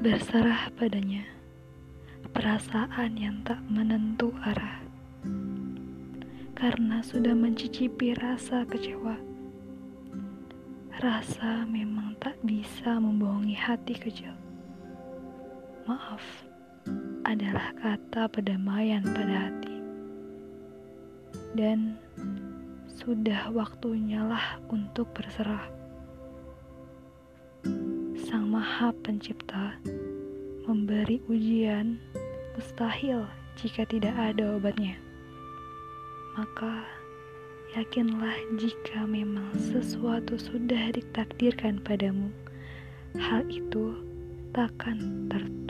Berserah padanya perasaan yang tak menentu arah, karena sudah mencicipi rasa kecewa. Rasa memang tak bisa membohongi hati kecil. Maaf adalah kata perdamaian pada hati, dan sudah waktunya lah untuk berserah. Sang Maha Pencipta memberi ujian mustahil jika tidak ada obatnya. Maka yakinlah jika memang sesuatu sudah ditakdirkan padamu, hal itu takkan tertukar.